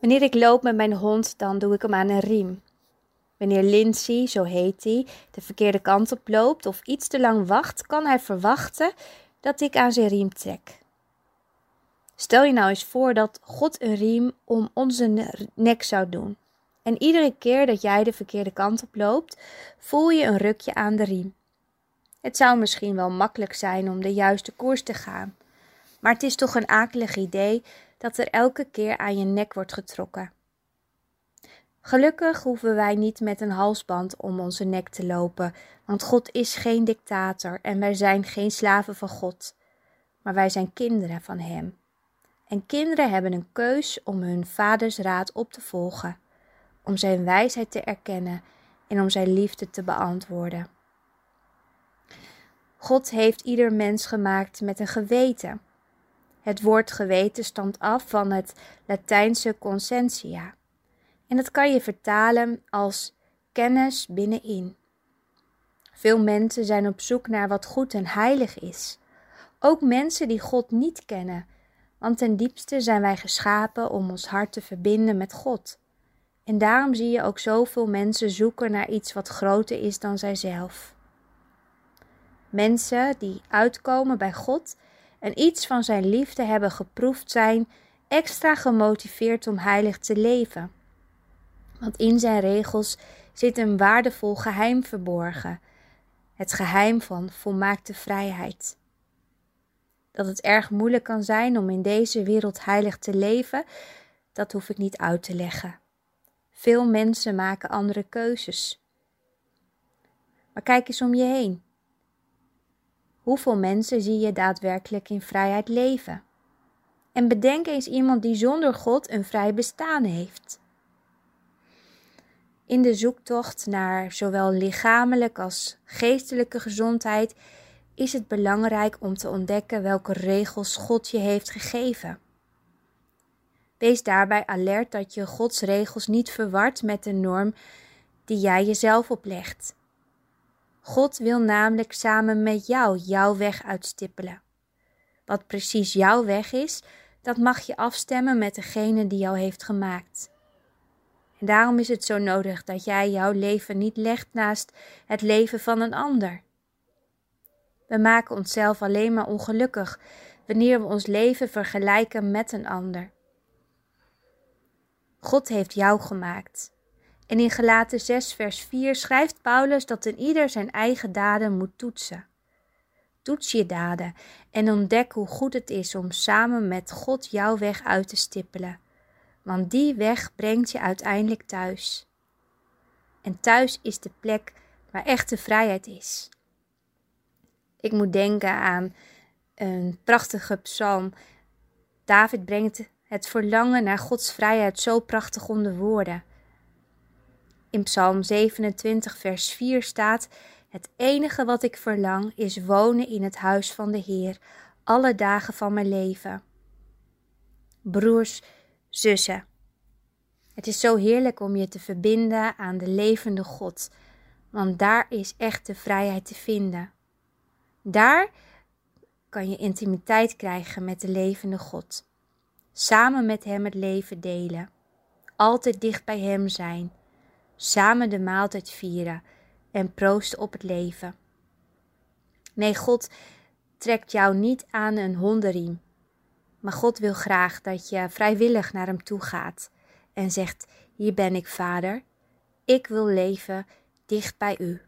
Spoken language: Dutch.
Wanneer ik loop met mijn hond, dan doe ik hem aan een riem. Wanneer Lindsay, zo heet hij, de verkeerde kant op loopt of iets te lang wacht, kan hij verwachten dat ik aan zijn riem trek. Stel je nou eens voor dat God een riem om onze nek zou doen. En iedere keer dat jij de verkeerde kant op loopt, voel je een rukje aan de riem. Het zou misschien wel makkelijk zijn om de juiste koers te gaan, maar het is toch een akelig idee dat er elke keer aan je nek wordt getrokken. Gelukkig hoeven wij niet met een halsband om onze nek te lopen, want God is geen dictator en wij zijn geen slaven van God, maar wij zijn kinderen van Hem. En kinderen hebben een keus om hun vaders raad op te volgen, om zijn wijsheid te erkennen en om zijn liefde te beantwoorden. God heeft ieder mens gemaakt met een geweten. Het woord geweten stamt af van het Latijnse conscientia. En dat kan je vertalen als kennis binnenin. Veel mensen zijn op zoek naar wat goed en heilig is. Ook mensen die God niet kennen, want ten diepste zijn wij geschapen om ons hart te verbinden met God. En daarom zie je ook zoveel mensen zoeken naar iets wat groter is dan zijzelf. Mensen die uitkomen bij God en iets van Zijn liefde hebben geproefd, zijn extra gemotiveerd om heilig te leven. Want in Zijn regels zit een waardevol geheim verborgen: het geheim van volmaakte vrijheid. Dat het erg moeilijk kan zijn om in deze wereld heilig te leven, dat hoef ik niet uit te leggen. Veel mensen maken andere keuzes. Maar kijk eens om je heen. Hoeveel mensen zie je daadwerkelijk in vrijheid leven? En bedenk eens iemand die zonder God een vrij bestaan heeft. In de zoektocht naar zowel lichamelijk als geestelijke gezondheid is het belangrijk om te ontdekken welke regels God je heeft gegeven. Wees daarbij alert dat je Gods regels niet verward met de norm die jij jezelf oplegt. God wil namelijk samen met jou jouw weg uitstippelen. Wat precies jouw weg is, dat mag je afstemmen met degene die jou heeft gemaakt. En daarom is het zo nodig dat jij jouw leven niet legt naast het leven van een ander. We maken onszelf alleen maar ongelukkig wanneer we ons leven vergelijken met een ander. God heeft jou gemaakt. En in Gelaten 6, vers 4 schrijft Paulus dat een ieder zijn eigen daden moet toetsen. Toets je daden en ontdek hoe goed het is om samen met God jouw weg uit te stippelen, want die weg brengt je uiteindelijk thuis. En thuis is de plek waar echte vrijheid is. Ik moet denken aan een prachtige psalm. David brengt het verlangen naar Gods vrijheid zo prachtig onder woorden. In Psalm 27, vers 4 staat: Het enige wat ik verlang is wonen in het huis van de Heer, alle dagen van mijn leven. Broers, zussen, het is zo heerlijk om je te verbinden aan de levende God, want daar is echte vrijheid te vinden. Daar kan je intimiteit krijgen met de levende God. Samen met Hem het leven delen. Altijd dicht bij Hem zijn. Samen de maaltijd vieren en proosten op het leven. Nee, God trekt jou niet aan een hondenriem. Maar God wil graag dat je vrijwillig naar Hem toe gaat en zegt: Hier ben ik, Vader. Ik wil leven dicht bij U.